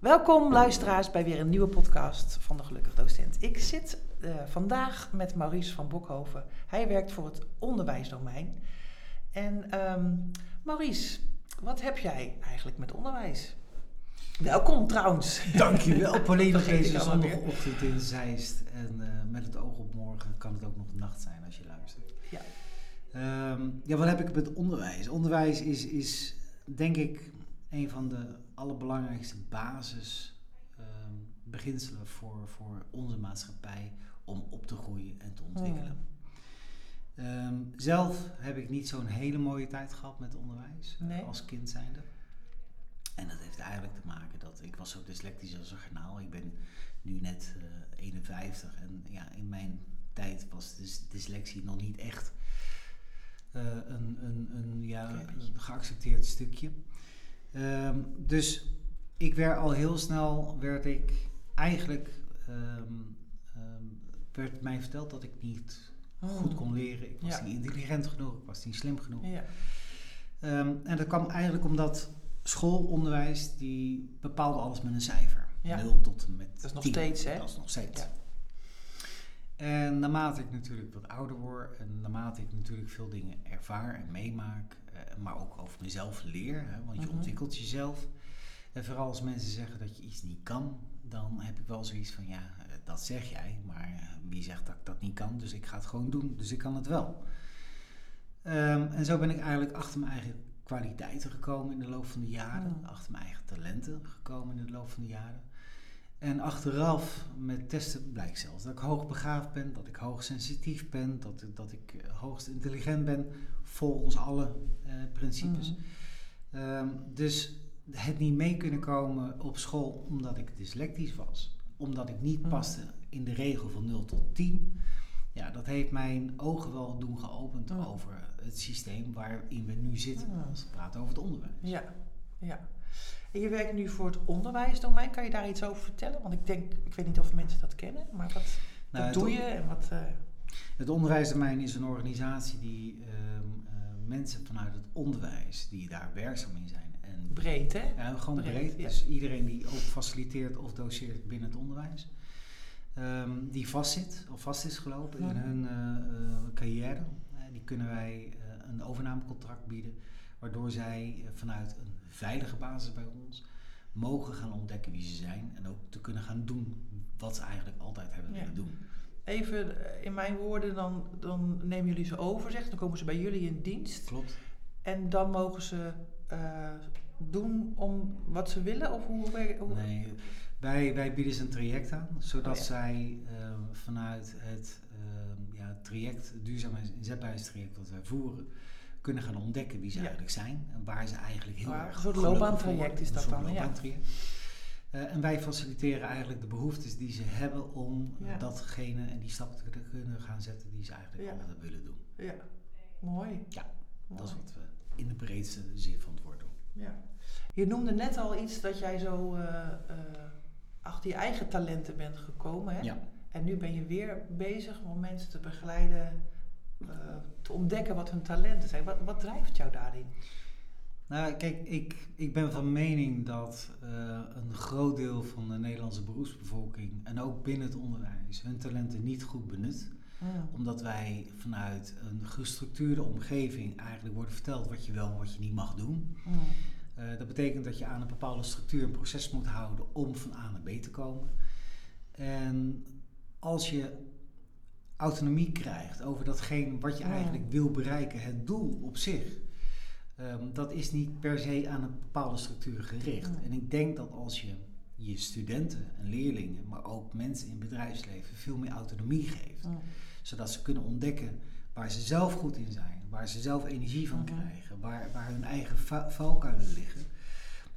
Welkom luisteraars bij weer een nieuwe podcast van de Gelukkig Docent. Ik zit uh, vandaag met Maurice van Bokhoven. Hij werkt voor het onderwijsdomein. En um, Maurice, wat heb jij eigenlijk met onderwijs? Welkom trouwens. Dankjewel Pauline deze zondagochtend in Zeist. En uh, met het oog op morgen kan het ook nog nacht zijn als je luistert. Ja. Um, ja, wat heb ik met onderwijs? Onderwijs is, is denk ik een van de allerbelangrijkste basisbeginselen ehm, voor, voor onze maatschappij om op te groeien en te ontwikkelen. Hmm. Um, zelf heb ik niet zo'n hele mooie tijd gehad met onderwijs nee. als kind zijnde. En dat heeft eigenlijk te maken dat ik was zo dyslectisch als een garnaal. Ik ben nu net uh, 51 en ja, in mijn tijd was dus dyslexie nog niet echt uh, een, een, een, ja, een geaccepteerd stukje. Um, dus ik werd al heel snel, werd ik eigenlijk, um, um, werd mij verteld dat ik niet oh. goed kon leren. Ik was ja. niet intelligent genoeg, ik was niet slim genoeg. Ja. en dat kwam eigenlijk omdat schoolonderwijs, die bepaalde alles met een cijfer. Ja. 0 tot en met Dat is nog 10. steeds, hè? Dat is nog steeds. En naarmate ik natuurlijk wat ouder word en naarmate ik natuurlijk veel dingen ervaar en meemaak, maar ook over mezelf leer, hè, want je -hmm. ontwikkelt jezelf. En vooral als mensen zeggen dat je iets niet kan, dan heb ik wel zoiets van ja, dat zeg jij, maar wie zegt dat ik dat niet kan? Dus ik ga het gewoon doen, dus ik kan het wel. Um, en zo ben ik eigenlijk achter mijn eigen kwaliteiten gekomen in de loop van de jaren, mm. achter mijn eigen talenten gekomen in de loop van de jaren. En achteraf met testen blijkt zelfs dat ik hoogbegaafd ben, dat ik hoogsensitief ben, dat, dat ik hoogst intelligent ben, volgens alle uh, principes. Mm. Um, dus het niet mee kunnen komen op school omdat ik dyslectisch was, omdat ik niet paste in de regel van 0 tot 10. Ja, dat heeft mijn ogen wel doen geopend oh. over het systeem waarin we nu zitten oh. als we praten over het onderwijs. Ja, ja. En je werkt nu voor het onderwijsdomein. Kan je daar iets over vertellen? Want ik denk, ik weet niet of mensen dat kennen, maar wat, nou, wat doe je en wat... Uh... Het onderwijsdomein is een organisatie die uh, uh, mensen vanuit het onderwijs die daar werkzaam in zijn. En breed, hè? Ja, gewoon breed. breed. Ja. Dus iedereen die ook faciliteert of doseert binnen het onderwijs. Um, die vastzit of vast is gelopen in hun uh, carrière. die kunnen wij een overnamecontract bieden, waardoor zij vanuit veilige basis bij ons mogen gaan ontdekken wie ze zijn en ook te kunnen gaan doen wat ze eigenlijk altijd hebben willen ja. doen. Even in mijn woorden, dan, dan nemen jullie ze over, zeg, dan komen ze bij jullie in dienst. Klopt. En dan mogen ze uh, doen om wat ze willen? Of hoe, hoe nee, wij, wij bieden ze een traject aan, zodat oh, ja. zij uh, vanuit het uh, ja, traject, duurzaamheidsinzetbaarheidstraject dat wij voeren, kunnen gaan ontdekken wie ze ja. eigenlijk zijn en waar ze eigenlijk heel erg Een soort loopbaantraject is dat dan, ja. Uh, en wij faciliteren eigenlijk de behoeftes die ze hebben om ja. datgene en die stap te kunnen gaan zetten die ze eigenlijk ja. willen doen. Ja, mooi. Ja, mooi. dat is wat we in de breedste zin van het woord doen. Ja. Je noemde net al iets dat jij zo uh, uh, achter je eigen talenten bent gekomen. Hè? Ja. En nu ben je weer bezig om mensen te begeleiden uh, te ontdekken wat hun talenten zijn. Wat, wat drijft jou daarin? Nou, kijk, ik, ik ben van mening dat uh, een groot deel van de Nederlandse beroepsbevolking en ook binnen het onderwijs hun talenten niet goed benut. Ja. Omdat wij vanuit een gestructureerde omgeving eigenlijk worden verteld wat je wel en wat je niet mag doen. Ja. Uh, dat betekent dat je aan een bepaalde structuur een proces moet houden om van A naar B te komen. En als je autonomie krijgt over datgene wat je ja. eigenlijk wil bereiken, het doel op zich, um, dat is niet per se aan een bepaalde structuur gericht. Ja. En ik denk dat als je je studenten en leerlingen, maar ook mensen in het bedrijfsleven veel meer autonomie geeft, ja. zodat ze kunnen ontdekken waar ze zelf goed in zijn, waar ze zelf energie van krijgen, waar, waar hun eigen valkuilen liggen,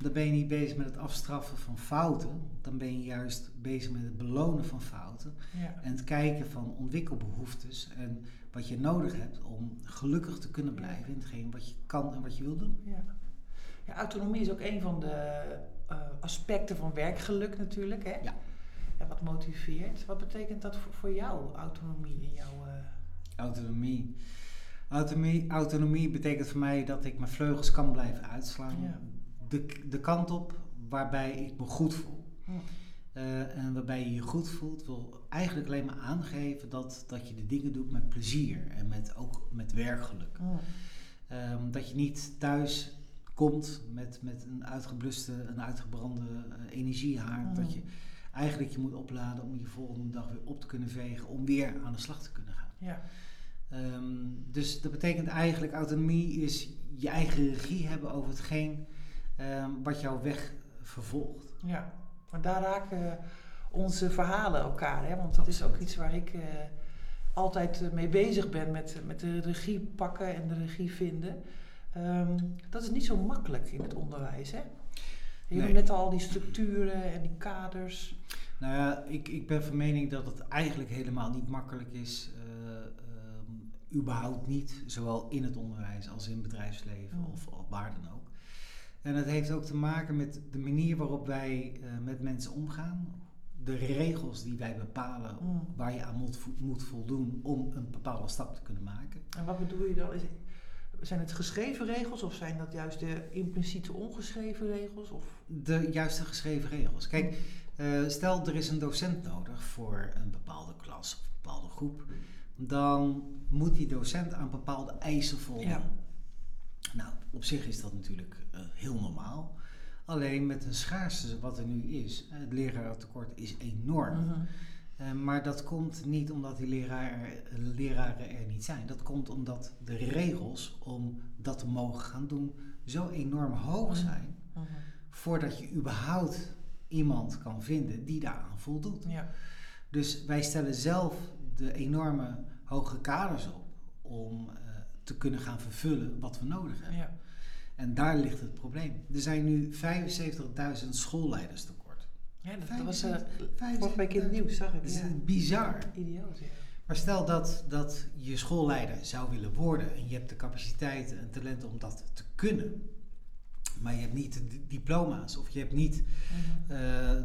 dan ben je niet bezig met het afstraffen van fouten. Dan ben je juist bezig met het belonen van fouten. Ja. En het kijken van ontwikkelbehoeftes en wat je nodig hebt om gelukkig te kunnen blijven in hetgeen wat je kan en wat je wil doen. Ja. ja, autonomie is ook een van de eh, aspecten van werkgeluk natuurlijk. Hè? Ja. En wat motiveert. Wat betekent dat voor, voor jou, autonomie in jouw... eh, Autonomie. Autonomie. Autonomie betekent voor mij dat ik mijn vleugels kan blijven uitslaan. Ja. De, de kant op waarbij ik me goed voel. hm, Eh, en waarbij je je goed voelt, wil eigenlijk alleen maar aangeven dat, dat je de dingen doet met plezier en met, ook met werkgeluk. hm. Ehm, dat je niet thuis komt met, met een uitgebluste, een uitgebrande energiehaard. Mm. Dat je eigenlijk je moet opladen om je volgende dag weer op te kunnen vegen, om weer aan de slag te kunnen gaan. Ja. Ehm, dus dat betekent eigenlijk autonomie is je eigen regie hebben over hetgeen ehm, wat jouw weg vervolgt. Ja, maar daar raken onze verhalen elkaar. Hè? Want dat is ook iets waar ik eh, altijd eh, mee bezig ben met, met de regie pakken en de regie vinden. Ehm, dat is niet zo makkelijk in het onderwijs. Hè? Je Nee. hebt net al die structuren en die kaders. Nou ja, ik, ik ben van mening dat het eigenlijk helemaal niet makkelijk is. eh, ehm, überhaupt niet, zowel in het onderwijs als in het bedrijfsleven Mm. of, of waar dan ook. En dat heeft ook te maken met de manier waarop wij eh, met mensen omgaan. De regels die wij bepalen Mm. waar je aan moet, moet voldoen om een bepaalde stap te kunnen maken. En wat bedoel je dan? Is, zijn het geschreven regels of zijn dat juist de impliciete ongeschreven regels? Of? De juiste geschreven regels. Kijk, eh, stel er is een docent nodig voor een bepaalde klas of een bepaalde groep. Dan moet die docent aan bepaalde eisen voldoen. Ja. Nou, op zich is dat natuurlijk eh, heel normaal. Alleen met een schaarste wat er nu is, eh, het lerarentekort is enorm. Mhm. Eh, maar dat komt niet omdat die leraren, leraren er niet zijn. Dat komt omdat de regels om dat te mogen gaan doen zo enorm hoog Mhm. zijn. Mhm. Voordat je überhaupt iemand kan vinden die daaraan voldoet. Ja. Dus wij stellen zelf de enorme hoge kaders op om te kunnen gaan vervullen wat we nodig hebben. Ja. En daar ligt het probleem. Er zijn nu 75.000 schoolleiders tekort. Ja, dat, was 75.000. vorige week in het nieuws, zag ik. Dat is Ja. bizar. Idioot, ja. Maar stel dat, dat je schoolleider zou willen worden en je hebt de capaciteiten en talenten om dat te kunnen, maar je hebt niet de di- diploma's of je hebt niet Mhm. eh,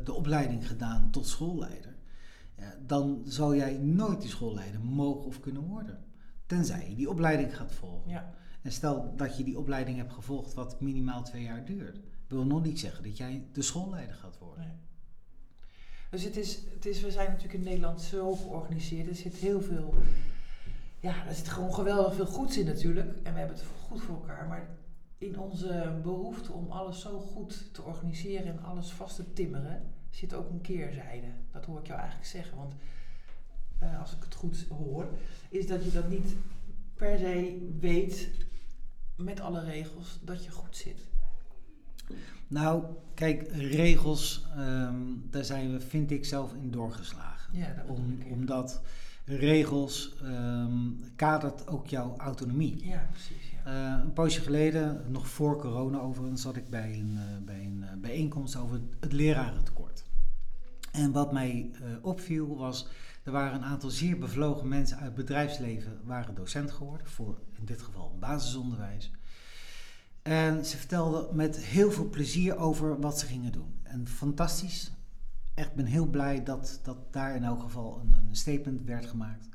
de opleiding gedaan tot schoolleider, ja, dan zal jij nooit die schoolleider mogen of kunnen worden. Tenzij je die opleiding gaat volgen. Ja. En stel dat je die opleiding hebt gevolgd wat minimaal twee jaar duurt, wil nog niet zeggen dat jij de schoolleider gaat worden. Nee. Dus het is, het is, we zijn natuurlijk in Nederland zo georganiseerd. Er zit heel veel, ja, er zit gewoon geweldig veel goeds in natuurlijk. En we hebben het goed voor elkaar. Maar in onze behoefte om alles zo goed te organiseren en alles vast te timmeren, zit ook een keerzijde. Dat hoor ik jou eigenlijk zeggen. Want eh, als ik het goed hoor, is dat je dan niet per se weet met alle regels dat je goed zit. Nou, kijk, regels, ehm, daar zijn we, vind ik zelf, in doorgeslagen. Ja, dat bedoel Om, ik, ja. omdat regels ehm, kadert ook jouw autonomie. Ja, precies. Ja. Eh, een poosje geleden, nog voor corona overigens, zat ik bij een, eh, bij een bijeenkomst over het lerarentekort. En wat mij opviel was, er waren een aantal zeer bevlogen mensen uit het bedrijfsleven, waren docent geworden, voor in dit geval basisonderwijs. En ze vertelden met heel veel plezier over wat ze gingen doen. En fantastisch. Echt ben heel blij dat, dat daar in elk geval een, een statement werd gemaakt.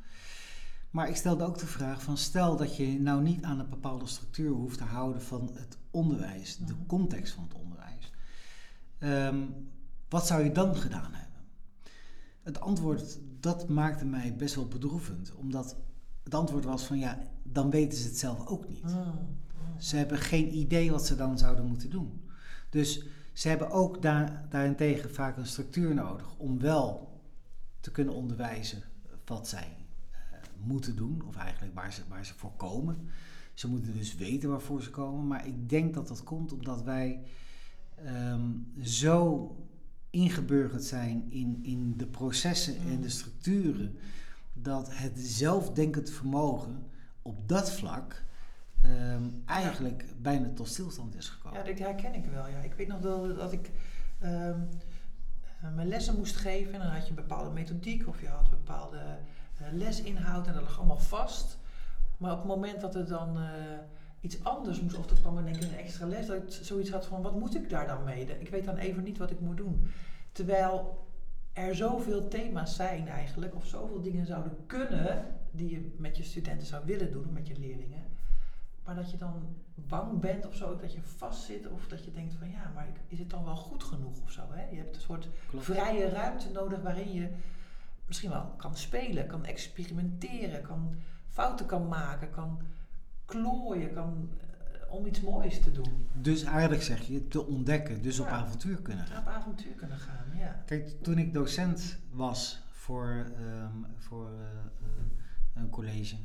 Maar ik stelde ook de vraag van stel dat je nou niet aan een bepaalde structuur hoeft te houden van het onderwijs, de Mhm. context van het onderwijs. Ehm, wat zou je dan gedaan hebben? Het antwoord, dat maakte mij best wel bedroevend. Omdat het antwoord was van ja, dan weten ze het zelf ook niet. Mm, mm. Ze hebben geen idee wat ze dan zouden moeten doen. Dus ze hebben ook daar, daarentegen vaak een structuur nodig om wel te kunnen onderwijzen wat zij eh, moeten doen, of eigenlijk waar ze, waar ze voor komen. Ze moeten dus weten waarvoor ze komen, maar ik denk dat dat komt omdat wij ehm, zo ingeburgerd zijn in, in de processen en de structuren, dat het zelfdenkend vermogen op dat vlak ehm, eigenlijk bijna tot stilstand is gekomen. Ja, dat herken ik wel. Ja. Ik weet nog wel dat ik ehm, eh, mijn lessen moest geven en dan had je een bepaalde methodiek of je had een bepaalde eh, lesinhoud en dat lag allemaal vast. Maar op het moment dat er dan eh, iets anders moest, of er kwam er denk ik een extra les, dat ik zoiets had van wat moet ik daar dan mee? Ik weet dan even niet wat ik moet doen. Terwijl er zoveel thema's zijn eigenlijk, of zoveel dingen zouden kunnen die je met je studenten zou willen doen, of met je leerlingen. Maar dat je dan bang bent of zo, dat je vastzit of dat je denkt van ja, maar is het dan wel goed genoeg of zo. Hè? Je hebt een soort vrije ruimte nodig waarin je misschien wel kan spelen, kan experimenteren, kan fouten kan maken, kan klooien, kan, eh, om iets moois te doen. Dus eigenlijk zeg je te ontdekken, dus op avontuur kunnen gaan. Op avontuur kunnen gaan, ja. Kijk, toen ik docent was voor, um, voor uh, een college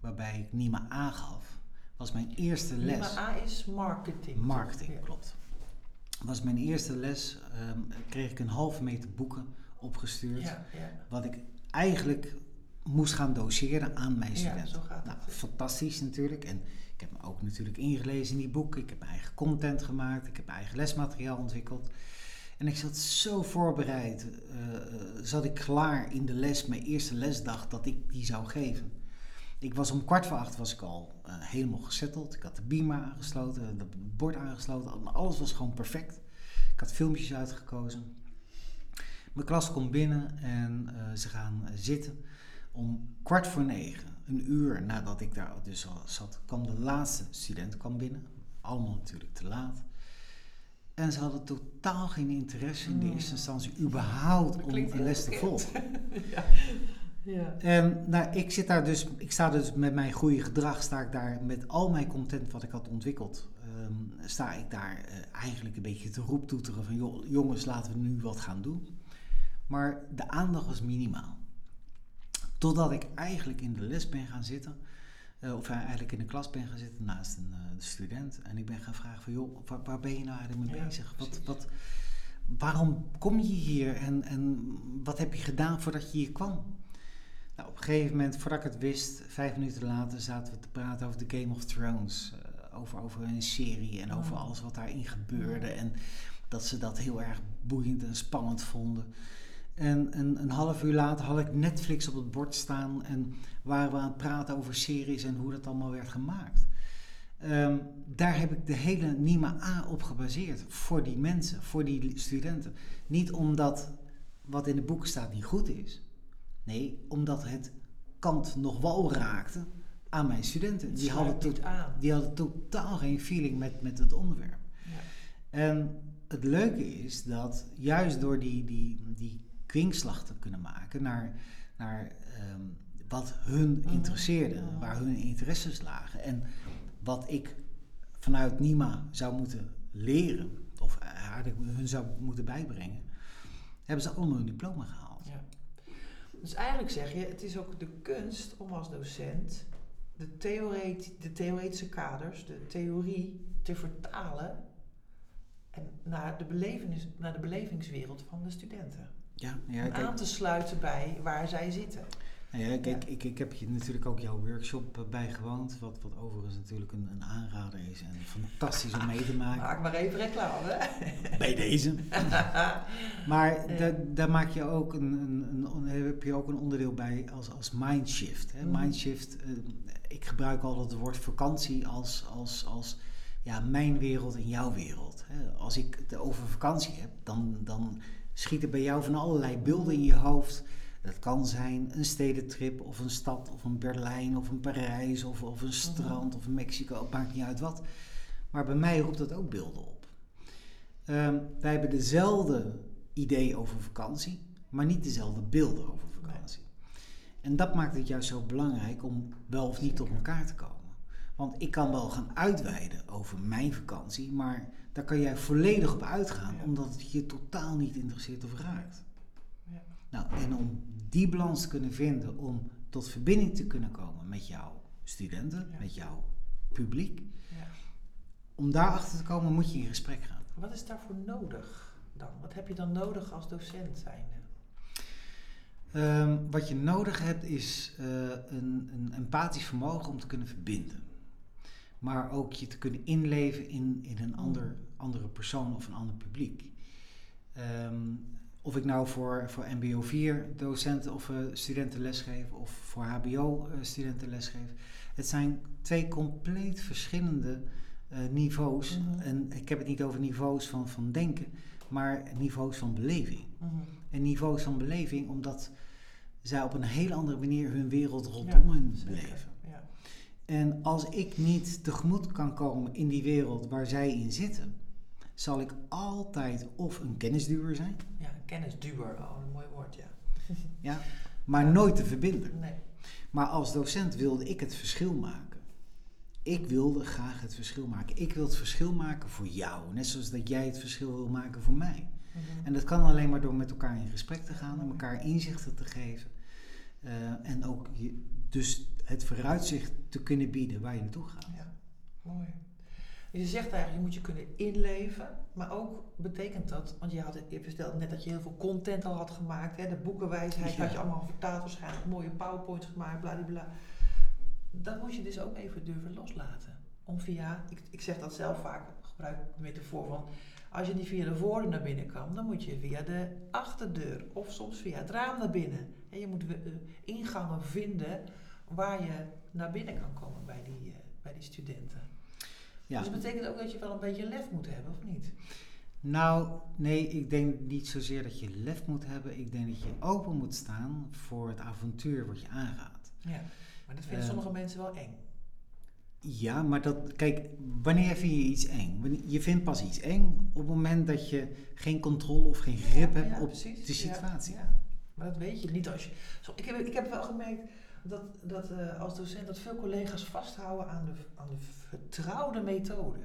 waarbij ik NIMA aangaf, was mijn eerste les. NIMA A is marketing. Marketing, klopt. Was mijn eerste les, um, kreeg ik een halve meter boeken opgestuurd. Ja. Wat ik eigenlijk moest gaan doseren aan mijn studenten. Ja, zo gaat nou, fantastisch natuurlijk. En ik heb me ook natuurlijk ingelezen in die boeken. Ik heb mijn eigen content gemaakt. Ik heb mijn eigen lesmateriaal ontwikkeld. En ik zat zo voorbereid, uh, zat ik klaar in de les, mijn eerste lesdag, dat ik die zou geven. Ik was om kwart voor acht was ik al uh, helemaal gezetteld. Ik had de beamer aangesloten, het bord aangesloten. Alles was gewoon perfect. Ik had filmpjes uitgekozen. Mijn klas komt binnen en ze gaan zitten. Om kwart voor negen, een uur nadat ik daar dus al zat, kwam de laatste student kwam binnen. Allemaal natuurlijk te laat. En ze hadden totaal geen interesse in de eerste hmm. instantie überhaupt om een les te volgen. ja. Ja. En nou, ik zit daar dus, ik sta dus met mijn goede gedrag, sta ik daar met al mijn content wat ik had ontwikkeld, um, sta ik daar uh, eigenlijk een beetje te roeptoeteren van joh, jongens, laten we nu wat gaan doen. Maar de aandacht was minimaal. Totdat ik eigenlijk in de les ben gaan zitten. Uh, of eigenlijk in de klas ben gaan zitten naast een uh, student. En ik ben gaan vragen van, joh, waar, waar ben je nou eigenlijk mee bezig? Wat, wat, waarom kom je hier en, en wat heb je gedaan voordat je hier kwam? Nou, op een gegeven moment, voordat ik het wist, vijf minuten later zaten we te praten over de Game of Thrones. Uh, over, over een serie en over alles wat daarin gebeurde. En dat ze dat heel erg boeiend en spannend vonden. En een, een half uur later had ik Netflix op het bord staan en waren we aan het praten over series en hoe dat allemaal werd gemaakt. Um, daar heb ik de hele NIMA A op gebaseerd. Voor die mensen, voor die studenten. Niet omdat wat in de boeken staat niet goed is. Nee, omdat het kant nog wel raakte aan mijn studenten. Die hadden, die hadden totaal geen feeling met, met het onderwerp. Ja. En het leuke is dat juist door die, die, die kwinkslag te kunnen maken naar, naar um, wat hun mhm. interesseerde, waar hun interesses lagen. En wat ik vanuit NIMA zou moeten leren, of hun zou moeten bijbrengen, hebben ze allemaal een diploma gehaald. Ja. Dus eigenlijk zeg je, het is ook de kunst om als docent de, theoret de theoretische kaders, de theorie te vertalen en naar de, naar de belevingswereld van de studenten. Ja, ja, aan te sluiten bij waar zij zitten. Nou ja, kijk, Ik, ik heb je natuurlijk ook jouw workshop eh, bijgewoond, wat, wat overigens natuurlijk een, een aanrader is en fantastisch om mee te maken. Maak maar even reclame. Bij deze. maar daar maak je ook een, een, een, heb je ook een onderdeel bij als, als mindshift. Hè? Mhm. Mindshift, uh, ik gebruik altijd het woord vakantie als, als, als ja, mijn wereld en jouw wereld. Hè? Als ik het over vakantie heb, dan, dan schieten bij jou van allerlei beelden in je hoofd. Dat kan zijn een stedentrip of een stad of een Berlijn of een Parijs of, of een mhm. strand of Mexico. Het maakt niet uit wat. Maar bij mij roept dat ook beelden op. Um, wij hebben dezelfde idee over vakantie, maar niet dezelfde beelden over vakantie. En dat maakt het juist zo belangrijk om wel of niet tot elkaar te komen. Want ik kan wel gaan uitweiden over mijn vakantie, maar daar kan jij volledig op uitgaan, omdat het je totaal niet interesseert of raakt. Ja. Nou, en om die balans te kunnen vinden, om tot verbinding te kunnen komen met jouw studenten, met jouw publiek, om daarachter te komen moet je in gesprek gaan. Wat is daarvoor nodig dan? Wat heb je dan nodig als docent zijnde? Um, wat je nodig hebt is uh, een, een empathisch vermogen om te kunnen verbinden. Maar ook je te kunnen inleven in, in een ander, andere persoon of een ander publiek. Ehm, of ik nou voor, voor MBO 4 docenten of uh, studenten lesgeef of voor HBO uh, studenten lesgeef. Het zijn twee compleet verschillende uh, niveaus. Mhm. En ik heb het niet over niveaus van, van denken, maar niveaus van beleving. Mhm. En niveaus van beleving omdat zij op een hele andere manier hun wereld rondom hen zeker. beleven. En als ik niet tegemoet kan komen in die wereld waar zij in zitten, zal ik altijd of een kennisduwer zijn, ja, kennisduwer. Oh, een mooi woord, ja. ja, maar nooit de verbinder. Nee. Maar als docent wilde ik het verschil maken. Ik wilde graag het verschil maken. Ik wil het verschil maken voor jou, net zoals dat jij het verschil wil maken voor mij. Mhm. En dat kan alleen maar door met elkaar in gesprek te gaan en elkaar inzichten te geven. Eh, en ook je, dus het vooruitzicht te kunnen bieden waar je naartoe gaat. Ja, mooi. Je zegt eigenlijk, je moet je kunnen inleven, maar ook betekent dat, want je, had, je vertelde net dat je heel veel content al had gemaakt, hè, de boekenwijsheid Ja. had je allemaal vertaald waarschijnlijk, mooie powerpoints gemaakt, bladibla. Dat moet je dus ook even durven loslaten. Om via, ik, ik zeg dat zelf vaak, gebruik de metafoor van, als je niet via de voordeur naar binnen kan, dan moet je via de achterdeur of soms via het raam naar binnen. En je moet eh, ingangen vinden waar je naar binnen kan komen bij die, eh, bij die studenten. Ja. Dus dat betekent ook dat je wel een beetje lef moet hebben, of niet? Nou, nee, ik denk niet zozeer dat je lef moet hebben. Ik denk dat je open moet staan voor het avontuur wat je aangaat. Ja. Maar dat vinden Eh. sommige mensen wel eng. Ja, maar dat, kijk, wanneer vind je iets eng? Je vindt pas iets eng op het moment dat je geen controle of geen grip Ja, hebt ja, op precies. de situatie. Ja. Maar dat weet je niet als je. Ik, heb, ik heb wel gemerkt dat, dat eh, als docent dat veel collega's vasthouden aan de, aan de vertrouwde methode.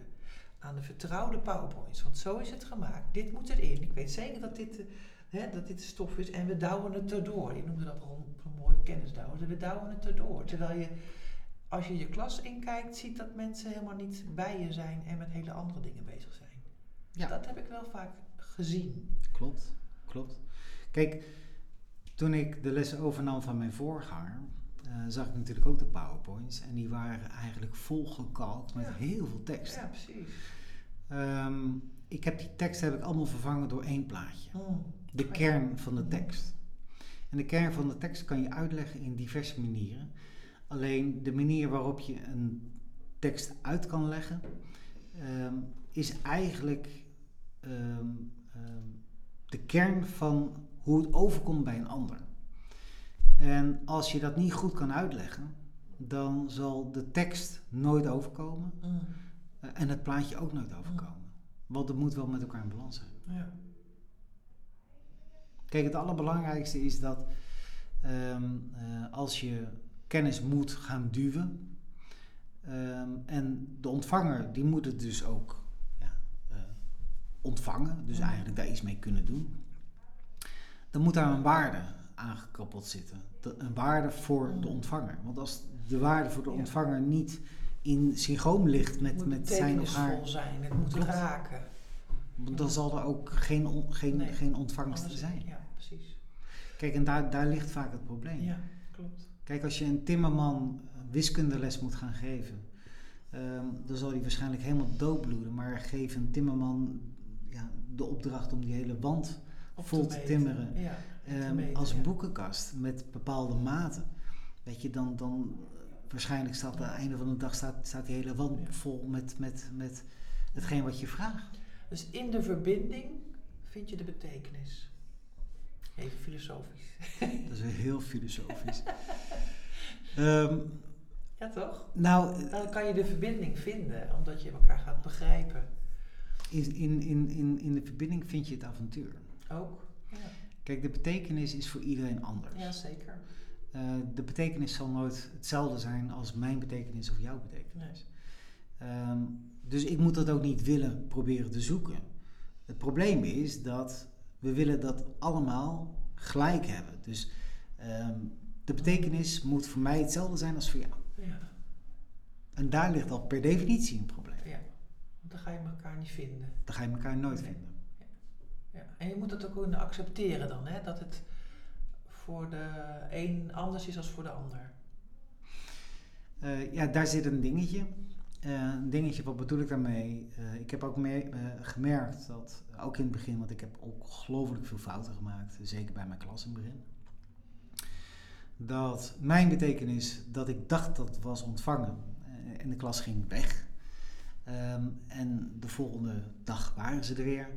Aan de vertrouwde PowerPoints. Want zo is het gemaakt. Dit moet erin. Ik weet zeker dat dit, eh, hè, dat dit de stof is. En we douwen het erdoor. Je noemde dat al een mooi kennisdouwen. We douwen het erdoor. Terwijl je, als je je klas inkijkt, ziet dat mensen helemaal niet bij je zijn en met hele andere dingen bezig zijn. Ja. Dat heb ik wel vaak gezien. Klopt, klopt. Kijk, toen ik de lessen overnam van mijn voorganger, eh, zag ik natuurlijk ook de PowerPoints. En die waren eigenlijk volgekalkt met Ja. heel veel tekst. Ja, precies. Ehm, ik heb die tekst heb ik allemaal vervangen door één plaatje. Mm. De Oh kern van de Mhm. tekst. En de kern van de tekst kan je uitleggen in diverse manieren. Alleen de manier waarop je een tekst uit kan leggen, ehm, is eigenlijk ehm, de kern van hoe het overkomt bij een ander. En als je dat niet goed kan uitleggen, dan zal de tekst nooit overkomen Mm. eh, en het plaatje ook nooit overkomen. Want het moet wel met elkaar in balans zijn. Ja. Kijk, het allerbelangrijkste is dat ehm, eh, als je kennis moet gaan duwen, ehm, en de ontvanger die moet het dus ook ja, eh, ontvangen, dus Mhm. eigenlijk daar iets mee kunnen doen, dan moet daar een waarde aangekoppeld zitten. De- een waarde voor de Mhm. ontvanger. Want als de waarde voor de ontvanger niet in synchroon ligt Het met, moet met zijn of haar, betekenisvol zijn, het moet raken. dan zal er ook geen, on- geen, Nee. geen ontvangst Anders- zijn. Ja, precies. Kijk, en daar, daar ligt vaak het probleem. Ja, klopt. Kijk, als je een timmerman wiskundeles moet gaan geven, ehm, dan zal hij waarschijnlijk helemaal doodbloeden. Maar geef een timmerman ja, de opdracht om die hele wand Op vol te meten. timmeren. Ja, ehm, meten, als een boekenkast met bepaalde maten. Weet je, dan, dan waarschijnlijk staat aan het einde van de dag staat, staat die hele wand vol met, met, met hetgeen wat je vraagt. Dus in de verbinding vind je de betekenis. Even filosofisch. Dat is heel filosofisch. Ehm, Ja, toch? nou, Dan kan je de verbinding vinden, omdat je elkaar gaat begrijpen. in, in, in, in, in de verbinding vind je het avontuur. Ook. Kijk, de betekenis is voor iedereen anders. ja zeker. Eh, de betekenis zal nooit hetzelfde zijn als mijn betekenis of jouw betekenis. Ehm, dus ik moet dat ook niet willen proberen te zoeken. Het probleem is dat we willen dat allemaal gelijk hebben. Dus ehm, de betekenis moet voor mij hetzelfde zijn als voor jou. Ja, En daar ligt al per definitie een probleem. ja. Want dan ga je elkaar niet vinden. Dan ga je elkaar nooit Nee. vinden. En je moet het ook kunnen accepteren dan, hè? dat het voor de een anders is als voor de ander. Eh, ja, daar zit een dingetje. Uh, een dingetje, wat bedoel ik daarmee? Uh, ik heb ook gemerkt dat, ook in het begin, want ik heb ongelooflijk veel fouten gemaakt, zeker bij mijn klas in het begin. Dat mijn betekenis dat ik dacht dat was ontvangen en de klas ging weg. Um, en de volgende dag waren ze er weer.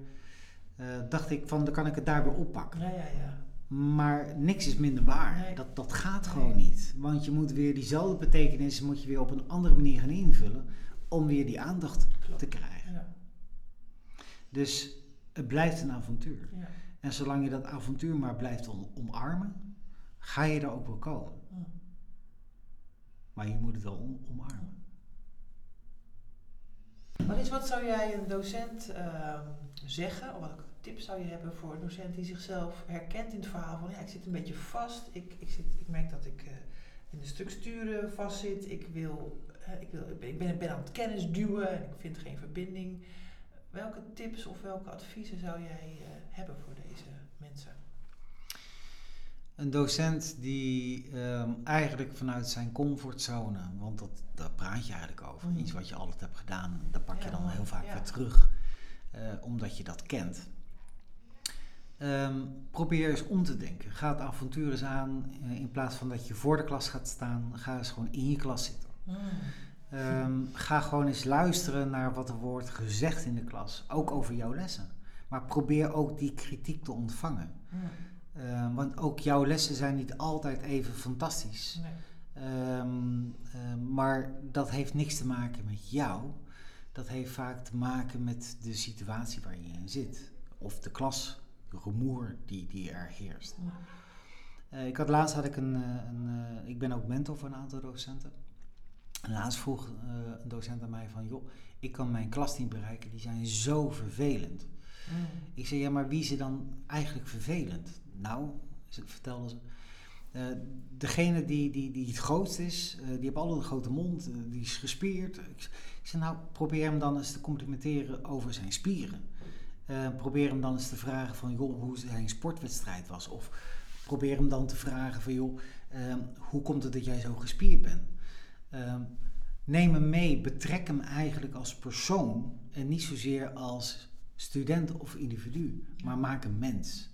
Dacht ik van, dan kan ik het daar weer oppakken. Ja, ja, ja. Maar niks is minder waar. Nee. Dat, dat gaat nee. gewoon niet. Want je moet weer diezelfde betekenis moet je weer op een andere manier gaan invullen om weer die aandacht Klopt. te krijgen. Ja. Dus het blijft een avontuur. Ja. En zolang je dat avontuur maar blijft omarmen, ga je er ook wel komen. Maar je moet het wel om, omarmen. Wat, is, wat zou jij een docent uh, zeggen, of wat tip zou je hebben voor een docent die zichzelf herkent in het verhaal van ja, ik zit een beetje vast, ik, ik, zit, ik merk dat ik uh, in de structuren vastzit, ik, wil, uh, ik, wil, ik ben, ben aan het kennis duwen en ik vind geen verbinding. Welke tips of welke adviezen zou jij uh, hebben voor deze mensen? Een docent die um, eigenlijk vanuit zijn comfortzone, want dat, daar praat je eigenlijk over, mm. iets wat je altijd hebt gedaan, dat pak je dan heel vaak ja. weer terug, omdat je dat kent. Um, probeer eens om te denken. Ga het avontuur eens aan. Uh, in plaats van dat je voor de klas gaat staan, ga eens gewoon in je klas zitten. Um, ga gewoon eens luisteren naar wat er wordt gezegd in de klas. Ook over jouw lessen. Maar probeer ook die kritiek te ontvangen. Um, want ook jouw lessen zijn niet altijd even fantastisch. Nee. maar dat heeft niks te maken met jou. Dat heeft vaak te maken met de situatie waar je in zit. Of de klas rumoer die, die er heerst. Uh, ik had laatst had ik een, eh, een uh, ik ben ook mentor voor een aantal docenten. En laatst vroeg een docent aan mij van, joh, ik kan mijn klas niet bereiken, die zijn zo vervelend. Mm. Ik zei, ja, maar wie is er dan eigenlijk vervelend? Nou, vertelde ze, degene die, die, die het grootst is, die heeft altijd een grote mond, die is gespierd. Ik zei, nou, probeer hem dan eens te complimenteren over zijn spieren. Uh, probeer hem dan eens te vragen van joh, hoe zijn sportwedstrijd was. Of probeer hem dan te vragen van joh, uh, hoe komt het dat jij zo gespierd bent? Uh, neem hem mee, betrek hem eigenlijk als persoon en niet zozeer als student of individu, maar maak een mens.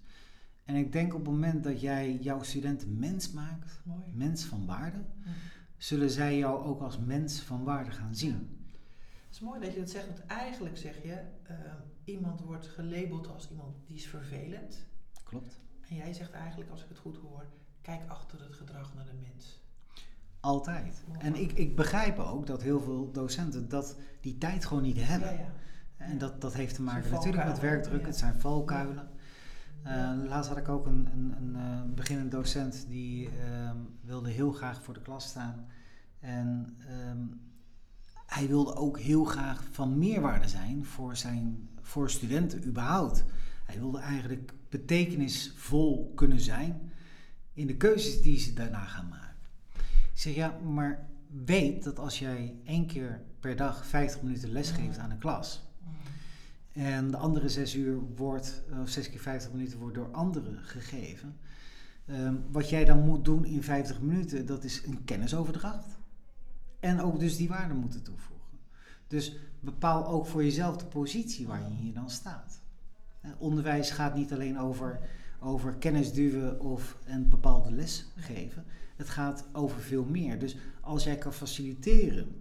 En ik denk op het moment dat jij jouw studenten mens maakt, Mooi. mens van waarde, zullen zij jou ook als mens van waarde gaan zien. Het is mooi dat je dat zegt, want eigenlijk zeg je, uh, iemand wordt gelabeld als iemand die is vervelend. Klopt. En jij zegt eigenlijk, als ik het goed hoor, kijk achter het gedrag naar de mens. Altijd. En ik, ik begrijp ook dat heel veel docenten dat die tijd gewoon niet hebben. Ja, ja. En dat, dat heeft te maken natuurlijk met werkdruk, het zijn valkuilen. Uh, laatst had ik ook een, een, een uh, beginnend docent die uh, wilde heel graag voor de klas staan. En um, hij wilde ook heel graag van meerwaarde zijn voor, zijn, voor studenten überhaupt. Hij wilde eigenlijk betekenisvol kunnen zijn in de keuzes die ze daarna gaan maken. Ik zeg ja, maar weet dat als jij één keer per dag 50 minuten les geeft aan een klas. En de andere zes uur wordt, of zes keer 50 minuten wordt door anderen gegeven. Um, wat jij dan moet doen in 50 minuten, dat is een kennisoverdracht. En ook dus die waarde moeten toevoegen. Dus bepaal ook voor jezelf de positie waar je hier dan staat. Onderwijs gaat niet alleen over, over kennis duwen of een bepaalde les geven. Het gaat over veel meer. Dus als jij kan faciliteren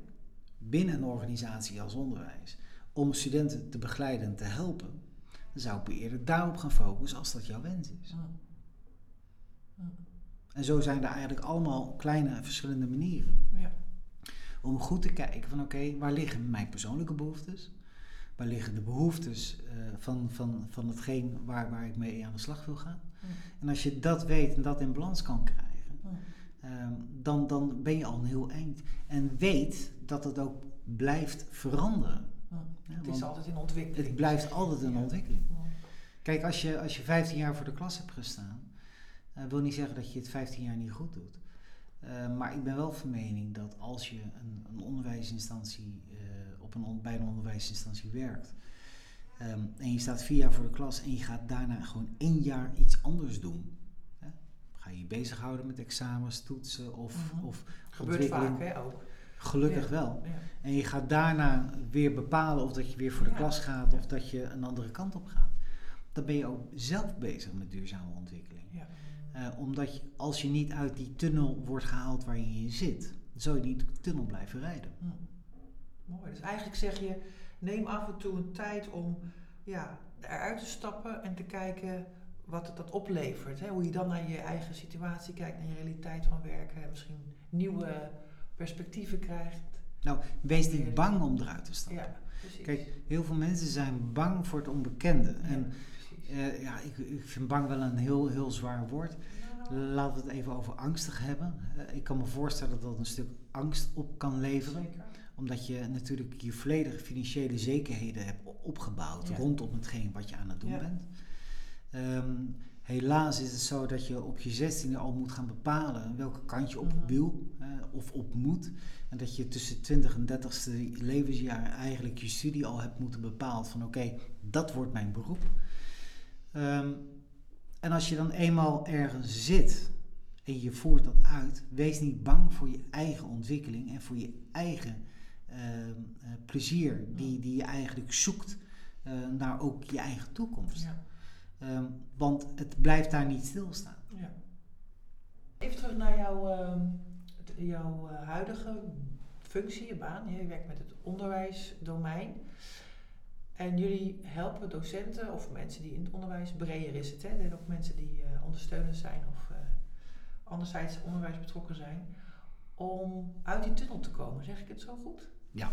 binnen een organisatie als onderwijs om studenten te begeleiden en te helpen, dan zou ik eerder daarop gaan focussen als dat jouw wens is. En zo zijn er eigenlijk allemaal kleine verschillende manieren. Ja om goed te kijken van oké, waar liggen mijn persoonlijke behoeftes? Waar liggen de behoeftes uh, van, van, van hetgeen waar, waar ik mee aan de slag wil gaan? Mm. En als je dat weet en dat in balans kan krijgen, mm. um, dan, dan ben je al een heel eind. En weet dat het ook blijft veranderen. Mm. Ja, het is altijd in ontwikkeling. Het blijft altijd in ontwikkeling. Kijk, als je, als je 15 jaar voor de klas hebt gestaan, uh, wil niet zeggen dat je het 15 jaar niet goed doet. Uh, maar ik ben wel van mening dat als je een, een onderwijsinstantie uh, op een, bij een onderwijsinstantie werkt um, en je staat vier jaar voor de klas en je gaat daarna gewoon één jaar iets anders doen. Hè? Ga je je bezighouden met examens, toetsen of, mm -hmm. of Gebeurt vaak hè ook. Gelukkig Ja, wel. ja. En je gaat daarna weer bepalen of dat je weer voor de Ja. klas gaat of dat je een andere kant op gaat. Dan ben je ook zelf bezig met duurzame ontwikkeling. Ja. Eh, omdat je, als je niet uit die tunnel wordt gehaald waar je in zit, dan zal je niet de tunnel blijven rijden. Hm. Mooi. Dus eigenlijk zeg je, neem af en toe een tijd om ja, eruit te stappen en te kijken wat het dat oplevert. Hè? Hoe je dan naar je eigen situatie kijkt, naar je realiteit van werken. En misschien nieuwe perspectieven krijgt. Nou, wees niet bang om eruit te stappen. Ja, precies. Kijk, heel veel mensen zijn bang voor het onbekende. Ja, En eh, ja, ik, ik vind bang wel een heel, heel zwaar woord. Laten we het even over angstig hebben. Eh, ik kan me voorstellen dat dat een stuk angst op kan leveren. Zeker. Omdat je natuurlijk je volledige financiële zekerheden hebt opgebouwd Ja. rondom hetgeen wat je aan het doen Ja. bent. Ehm, helaas is het zo dat je op je zestiende al moet gaan bepalen welke kant je op Mhm. wil eh, of op moet. En dat je tussen 20 en 30ste levensjaar eigenlijk je studie al hebt moeten bepalen van oké, dat wordt mijn beroep. Ehm, en als je dan eenmaal ergens zit en je voert dat uit, wees niet bang voor je eigen ontwikkeling en voor je eigen ehm, eh, plezier die, die je eigenlijk zoekt eh, naar ook je eigen toekomst. Ja. Ehm, want het blijft daar niet stilstaan. Ja. Even terug naar jouw, jouw eh, huidige functie, je baan. Je werkt met het onderwijsdomein. En jullie helpen docenten of mensen die in het onderwijs, breder is het, hè? Ook mensen die eh ondersteunend zijn of eh, anderzijds onderwijs betrokken zijn, om uit die tunnel te komen. Zeg ik het zo goed? Ja,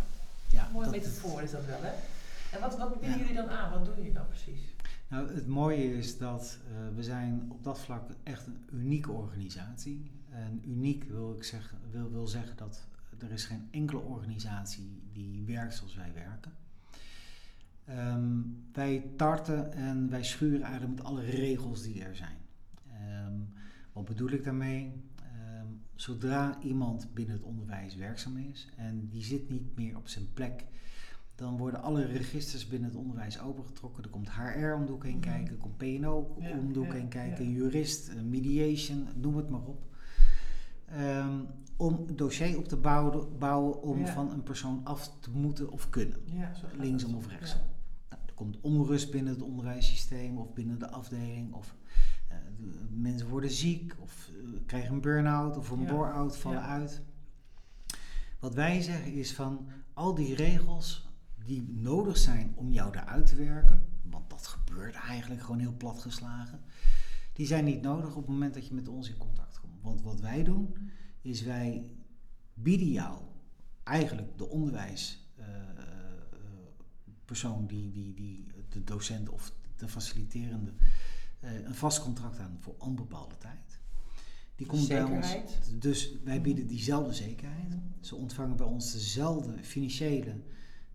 Mooie dat- metafoor is dat wel, hè? En wat, wat bieden Ja. jullie dan aan? Wat doen jullie dan precies? Nou, het mooie is dat eh, we zijn op dat vlak echt een unieke organisatie. En uniek wil ik zeggen, wil, wil zeggen dat er is geen enkele organisatie die werkt zoals wij werken. Ehm, wij tarten en wij schuren eigenlijk met alle regels die er zijn. Ehm, wat bedoel ik daarmee? Ehm, zodra iemand binnen het onderwijs werkzaam is en die zit niet meer op zijn plek dan worden alle registers binnen het onderwijs opengetrokken. Er komt HR om de hoek heen Mhm. kijken, er komt Ja, om de hoek ja, heen kijken, ja. jurist, eh, mediation, noem het maar op. Ehm, om dossier op te bouwen, bouwen om van een persoon af te moeten of kunnen. Linksom of rechtsom. Komt onrust binnen het onderwijssysteem of binnen de afdeling. Of eh, mensen worden ziek of eh, krijgen een burn-out of een Ja. bore-out, vallen Ja. uit. Wat wij zeggen is van al die regels die nodig zijn om jou daaruit te werken, want dat gebeurt eigenlijk gewoon heel plat geslagen, die zijn niet nodig op het moment dat je met ons in contact komt. Want wat wij doen, is wij bieden jou eigenlijk de onderwijspersoon, die, die, die, de docent of de faciliterende, eh, een vast contract aan voor onbepaalde tijd. Die komt bij ons. Dus wij bieden diezelfde zekerheid. Ze ontvangen bij ons dezelfde financiële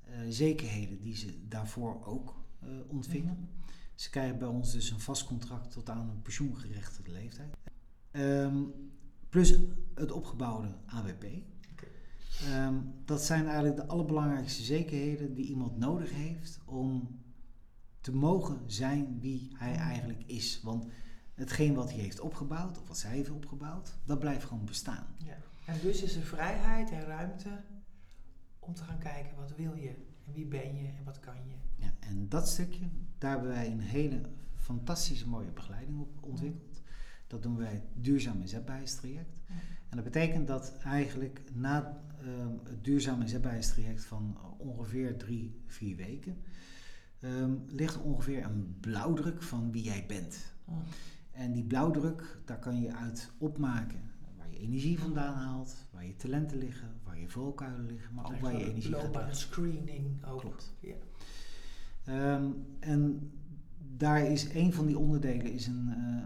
eh, zekerheden die ze daarvoor ook eh, ontvingen. Ze krijgen bij ons dus een vast contract tot aan een pensioengerechtigde leeftijd. Ehm, plus het opgebouwde AWP. Ehm, dat zijn eigenlijk de allerbelangrijkste zekerheden die iemand nodig heeft om te mogen zijn wie hij eigenlijk is. Want hetgeen wat hij heeft opgebouwd, of wat zij heeft opgebouwd, dat blijft gewoon bestaan. Ja. En dus is er vrijheid en ruimte om te gaan kijken wat wil je en wie ben je en wat kan je. Ja, en dat stukje, daar hebben wij een hele fantastische mooie begeleiding op ontwikkeld. Dat doen wij duurzaam. Ja. En dat betekent dat eigenlijk na ehm, het duurzaam inzetbaarheidstraject van ongeveer drie, vier weken, ehm, ligt er ongeveer een blauwdruk van wie jij bent. Mm. En die blauwdruk, daar kan je uit opmaken waar je energie vandaan haalt, waar je talenten liggen, waar je valkuilen liggen, maar ook waar je energie gaat Loopbaan leggen. screening ook. Klopt. Ja. Ehm, en daar is een van die onderdelen is een, eh,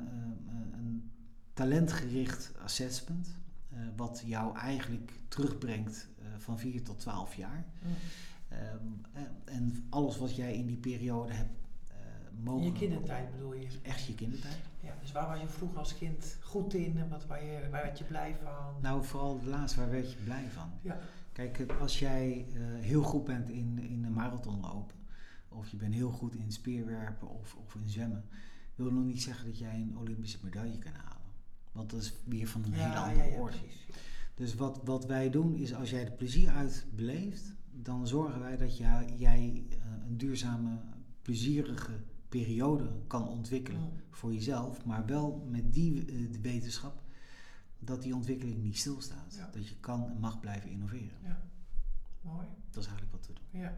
eh, een talentgericht assessment. Eh, wat jou eigenlijk terugbrengt eh, van 4 tot 12 jaar. Mm. Ehm, eh, en alles wat jij in die periode hebt mogen. In je kindertijd bedoel je? Echt je kindertijd. Ja, dus waar was je vroeger als kind goed in en wat, waar, je, waar werd je blij van? Nou, vooral de laatste, waar werd je blij van? Ja. Kijk, het- als jij heel goed bent in, in een marathon lopen, of je bent heel goed in speerwerpen of, of in zwemmen, wil nog niet zeggen dat jij een Olympische medaille kan halen. Want dat is weer van een hele andere ja, ja, orde. precies. Dus wat, wat wij doen is als jij er plezier uit beleeft, dan zorgen wij dat jij, jij eh, een duurzame, plezierige periode kan ontwikkelen Mm. voor jezelf, maar wel met die eh, de wetenschap dat die ontwikkeling niet stilstaat. Dat je kan en mag blijven innoveren. Ja. Mooi. Dat is eigenlijk wat we doen. Ja.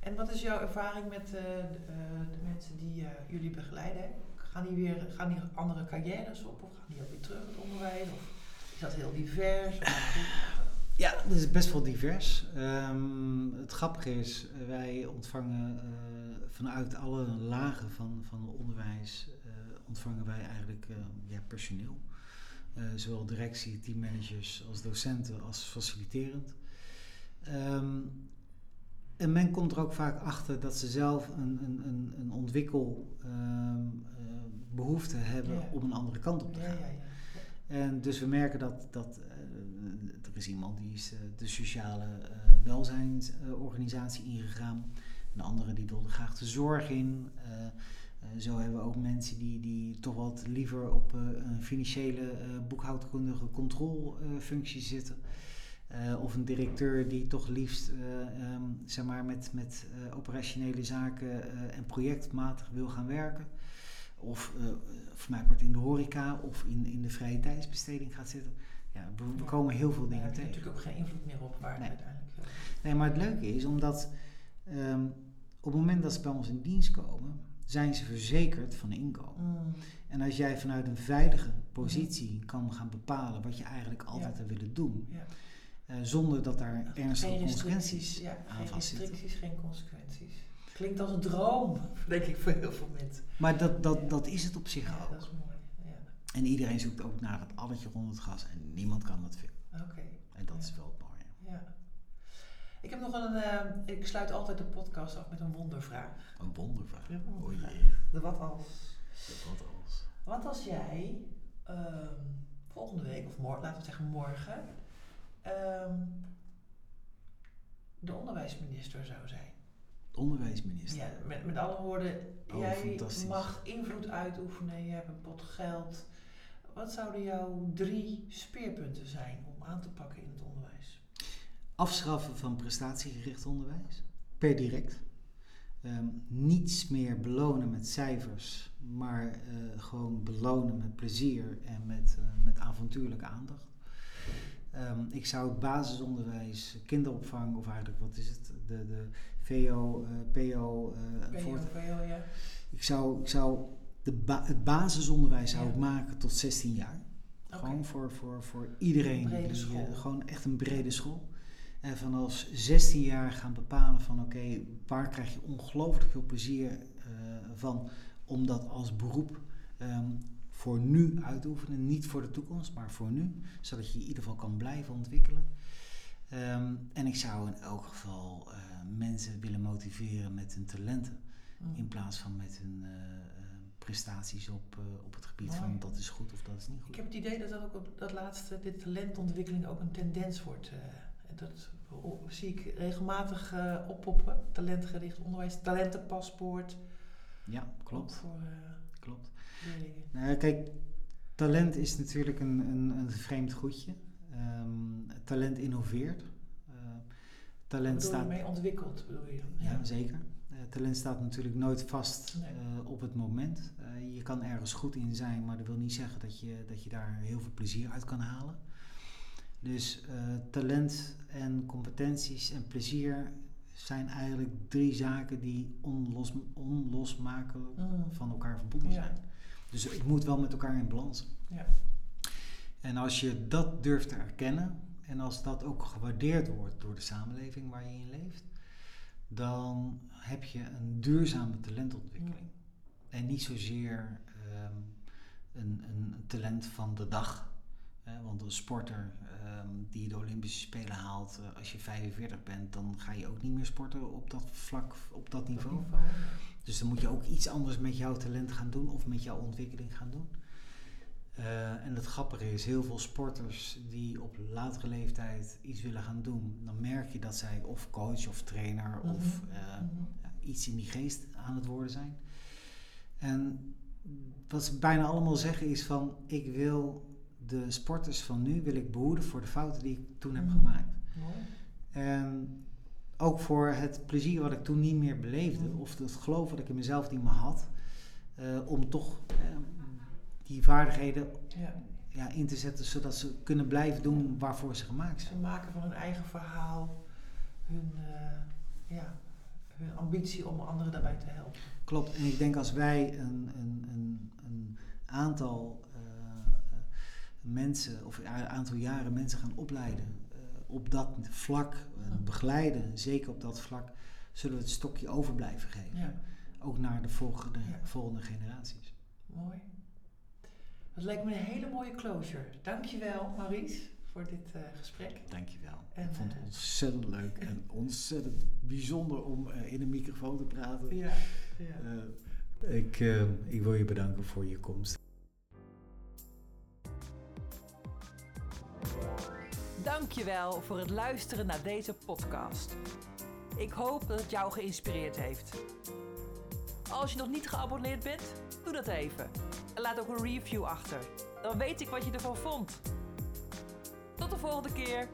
En wat is jouw ervaring met eh, de, de mensen die jullie begeleiden? Gaan die weer gaan die andere carrières op of gaan die ook weer terug het onderwijs? Of is dat heel divers? Ja, het is best wel divers. Ehm, het grappige is, eh, wij ontvangen eh, vanuit alle lagen van, van het onderwijs, eh, ontvangen wij eigenlijk ja, personeel. Zowel directie, teammanagers als docenten als faciliterend. Ehm, en men komt er ook vaak achter dat ze zelf een, een, een, een ontwikkel ehm, eh, behoefte hebben Ja. om een andere kant op te gaan. ja, ja. En dus we merken dat, dat eh, er is iemand die is eh, de sociale welzijnsorganisatie ingegaan. Een andere die wilde graag de zorg in. Zo hebben we ook mensen die, die toch wat liever op een financiële eh, boekhoudkundige controlefunctie zitten. Eh, of een directeur die toch liefst eh, ehm, zeg maar met, met eh, operationele zaken en projectmatig wil gaan werken. Of voor mij part in de horeca of in, in de vrije tijdsbesteding gaat zitten. Ja, we, we Ja. komen heel veel dingen je tegen. natuurlijk ook geen invloed meer op waar Nee. uiteindelijk Nee, maar het leuke is omdat ehm, op het moment dat ze bij ons in dienst komen, zijn ze verzekerd van inkomen. mm, En als jij vanuit een veilige positie kan gaan bepalen wat je eigenlijk altijd Ja. hebt willen doen, ja. Eh, zonder dat daar ernstige Geen consequenties ja, aan geen restricties, geen consequenties. Klinkt als een droom, denk ik, voor heel veel mensen. Maar dat, dat, dat is het op zich Ja, ook. dat is mooi. Ja. En iedereen zoekt ook naar het alletje rond het gas en niemand kan dat vinden. Oké. En dat is wel het mooie. Ja. Ik heb nog een. eh, ik sluit altijd de podcast af met een wondervraag. Een wondervraag. O wondervraag. jee, De wat als. wat als. Wat als jij ehm, volgende week, of morgen, laten we zeggen morgen, ehm, de onderwijsminister zou zijn? Onderwijsminister. Ja, met, met alle woorden, Oh, jij mag invloed uitoefenen, je hebt een pot geld. Wat zouden jouw drie speerpunten zijn om aan te pakken in het onderwijs? Afschaffen van prestatiegericht onderwijs, per direct. Ehm, niets meer belonen met cijfers, maar eh, gewoon belonen met plezier en met, eh, met avontuurlijke aandacht. Ehm, ik zou het basisonderwijs, kinderopvang, of eigenlijk wat is het, de, de VO, eh, PO, eh, voort- PO, ja. ik zou, ik zou de ba- het basisonderwijs zou ik maken tot 16 jaar. Gewoon voor, voor, voor iedereen. Die, school. eh, gewoon echt een brede school. En vanaf 16 jaar gaan bepalen van oké, waar krijg je ongelooflijk veel plezier eh, van om dat als beroep ehm, voor nu uit te oefenen. Niet voor de toekomst, maar voor nu. Zodat je in ieder geval kan blijven ontwikkelen. Ehm, en ik zou in elk geval eh, mensen willen motiveren met hun talenten. Mm. In plaats van met hun eh, eh, prestaties op, op het gebied Mooi. van dat is goed of dat is niet Ik goed. heb het idee dat dat ook op dat laatste, dit talentontwikkeling ook een tendens wordt. dat o- zie ik regelmatig oppoppen. Talentgericht onderwijs, talentenpaspoort. Ja, Ook klopt. voor klopt. Leerlingen. Nou, kijk, talent is natuurlijk een, een, een vreemd goedje. Ehm, talent innoveert. Eh, talent staat. mee ontwikkeld, bedoel je? Ja, zeker. Eh, talent staat natuurlijk nooit vast Nee. eh, op het moment. Je kan ergens goed in zijn, maar dat wil niet zeggen dat je, dat je daar heel veel plezier uit kan halen. Dus talent en competenties en plezier zijn eigenlijk drie zaken die onlos, onlosmakelijk Mm. van elkaar verbonden Ja. zijn. Dus het moet wel met elkaar in balans. Ja. En als je dat durft te erkennen en als dat ook gewaardeerd wordt door de samenleving waar je in leeft, dan heb je een duurzame talentontwikkeling. En niet zozeer ehm, een, een talent van de dag. Hè, want een sporter ehm, die de Olympische Spelen haalt, eh, als je 45 bent, dan ga je ook niet meer sporten op dat vlak, op dat niveau. Dus dan moet je ook iets anders met jouw talent gaan doen of met jouw ontwikkeling gaan doen. Eh, en het grappige is, heel veel sporters die op latere leeftijd iets willen gaan doen, dan merk je dat zij of coach of trainer of Mhm. eh, Mhm. iets in die geest aan het worden zijn. En wat ze bijna allemaal zeggen is van, ik wil de sporters van nu wil ik behoeden voor de fouten die ik toen heb Mhm. gemaakt. En ook voor het plezier wat ik toen niet meer beleefde, Mhm. of het geloof wat ik in mezelf niet meer had, eh, om toch eh, die vaardigheden Ja. ja, in te zetten zodat ze kunnen blijven doen waarvoor ze gemaakt Ze zijn. maken van hun eigen verhaal hun, eh, ja, hun ambitie om anderen daarbij te helpen. Klopt, en ik denk als wij een, een, een, een aantal mensen of een aantal jaren mensen gaan opleiden op dat vlak, eh, begeleiden, zeker op dat vlak, zullen we het stokje over blijven geven. Ook naar de volgende, volgende generaties. mooi. Dat lijkt me een hele mooie closure. Dankjewel, Maurice, voor dit eh, gesprek. Dankjewel. En, ik vond het eh, ontzettend leuk en ontzettend bijzonder om in een microfoon te praten. Ja, ja. Ik, ik wil je bedanken voor je komst. Dankjewel voor het luisteren naar deze podcast. Ik hoop dat het jou geïnspireerd heeft. Als je nog niet geabonneerd bent, doe dat even. En laat ook een review achter. Dan weet ik wat je ervan vond. Tot de volgende keer.